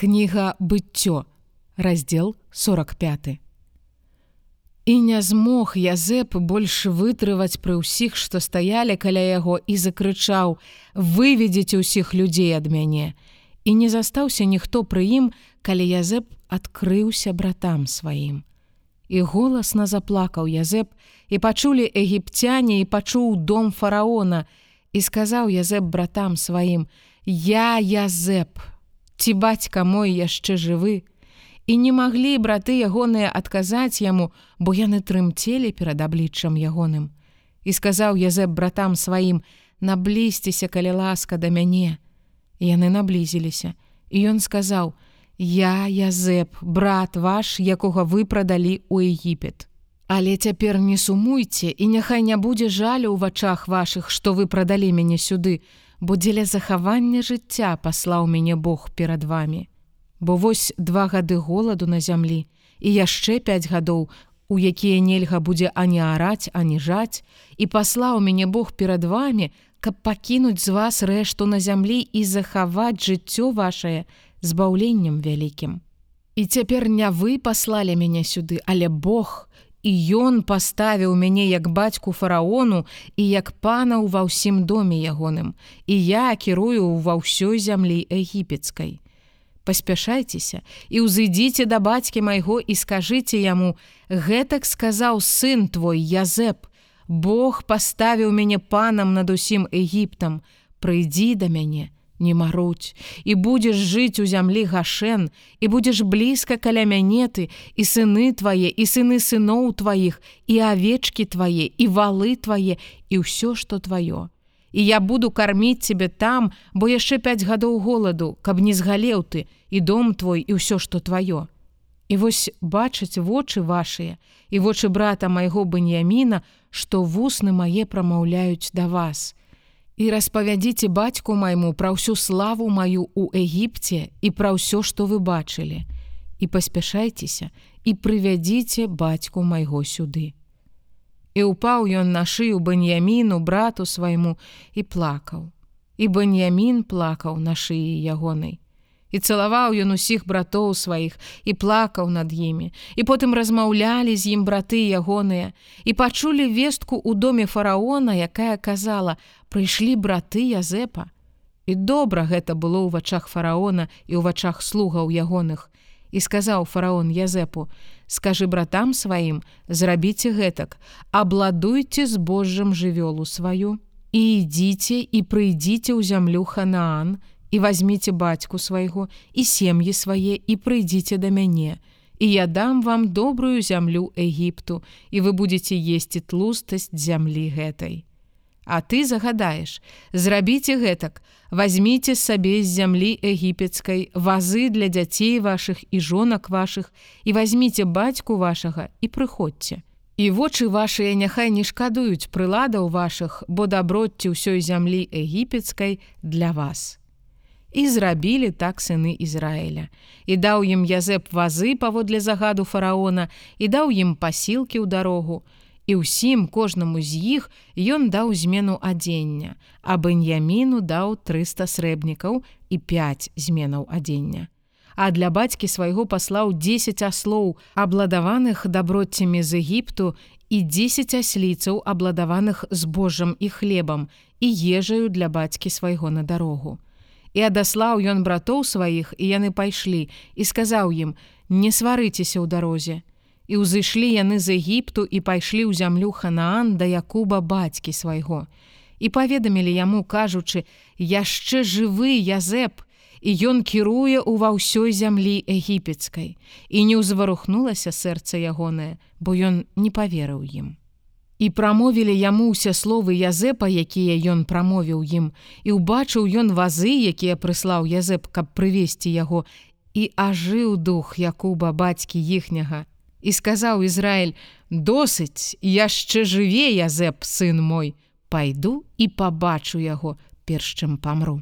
Кніга быццё, раздзел 45. І не змог Язэп больш вытрываць пры ўсіх, што стаялі каля яго і закрычаў: выведзіце ўсіх людзей ад мяне. І не застаўся ніхто пры ім, калі Язэп адкрыўся братам сваім. І голасна заплакаў Язэп, і пачулі егіпцяне і пачуў дом фараона, і сказаў Язэп братам сваім: « Я Язэп, ці бацька мой яшчэ жывы. І не маглі браты ягоныя адказаць яму, бо яны трымцелі перад абліччам ягоным. І сказаў Язэп братам сваім: « Наблізьцеся, калі ласка да мяне. Яны наблізіліся. І ён сказаў: « Я Язэп, брат ваш, якога вы прадалі ў Егіпет. Але цяпер не сумуйце і няхай не будзе жалю ў вачах вашых, што вы прадалі мяне сюды, бо дзеля захавання жыцця паслаў мяне Бог перад вами. Бо вось два гады голаду на зямлі і яшчэ пяць гадоў, у якія нельга будзе ані араць, ані жаць, і паслаў мяне Бог перад вами, каб пакінуць з вас рэшту на зямлі і захаваць жыццё вашае збаўленнем вялікім. І цяпер не вы паслалі мяне сюды, але Бог, І ён паставіў мяне як бацьку фараону і як панаў ва ўсім доме ягоным, і я кірую ва ўсёй зямлі егіпецкай. Паспяшайцеся і ўзыдзіце да бацькі майго і скажыце яму: гэтак сказаў сын твой Язэп, Бог паставіў мяне панам над усім Егіптам, прыйдзі да мяне, не маруць і будзеш жыць у зямлі гашэн і будзеш блізка каля мянеты і сыны твае і сыны сыноў тваіх і авечкі твае і валы твае і ўсё што тваё. І я буду карміць цябе там бо яшчэ пяць гадоў голаду каб не згалеў ты і дом твой і ўсё што тваё. І вось бачаць вочы вашыя і вочы брата майго баньяміна што вусны мае прамаўляюць да вас і распавядзіце бацьку майму пра ўсю славу маю ў Егіпце і пра ўсё, што вы бачылі. І паспяшайцеся і прывядзіце бацьку майго сюды. І ўпаў ён на шыю баньяміну брату свайму і плакаў. І баньямін плакаў на шыі ягонай і цалаваў ён усіх братоў сваіх і плакаў над імі. І потым размаўлялі з ім браты ягоныя і пачулі вестку ў доме фараона якая казала прыйшлі браты язэпа і добра гэта было ў вачах фараона і ў вачах слугаў ягоных. І сказаў фараон язэпу скажы братам сваім зрабіце гэтак абладуйце збожжам жывёлу сваю і ідзіце і прыйдзіце ў зямлю ханаан і возьмите бацьку свайго і сем'і свае і прыйдзіце да мяне. І я дам вам добрую зямлю Егіпту, і вы будете есці тлустасць зямлі гэтай. А ты загадаеш, зрабіце гэтак, возьмите сабе з зямлі егіпецкай вазы для дзяцей вашых і жонак вашых і возьмите бацьку вашага і прыходзьце. І вочы вашыя няхай не шкадуюць прыладаў вашых, бо даброцце ўсёй зямлі егіпецкай для вас. І зрабілі так сыны Ізраіля. І даў ім Язэп вазы паводле загаду фараона і даў ім пасілкі ў дарогу. І ўсім кожнаму з іх ён даў змену адзення, а бэньяміну даў 300 срэбнікаў і 5 зменаў адзення. А для бацькі свайго паслаў 10 аслоў, абладаваных даброццямі з Егіпту і 10 асліцаў, абладаваных збожжам і хлебам і ежаю для бацькі свайго на дарогу і адаслаў ён братоў сваіх і яны пайшлі і сказаў ім: не сварыцеся ў дарозе. І ўзышлі яны з Егіпту і пайшлі ў зямлю ханаан да Якуба бацькі свайго. І паведамілі яму, кажучы: яшчэ жывы язэп, і ён кіруе ў ва ўсёй зямлі егіпецкай. І не ўзварухнулася сэрца ягонае, бо ён не паверыў ім і прамовілі яму ўсе словы язэпа якія ён прамовіў ім. І ўбачыў ён вазы якія прыслаў язэп каб прывесці яго. І ажыў дух якуба бацькі іхняга. І сказаў Ізраиль досыць яшчэ жыве язэп сын мой. Пайду і пабачу яго перш чым памру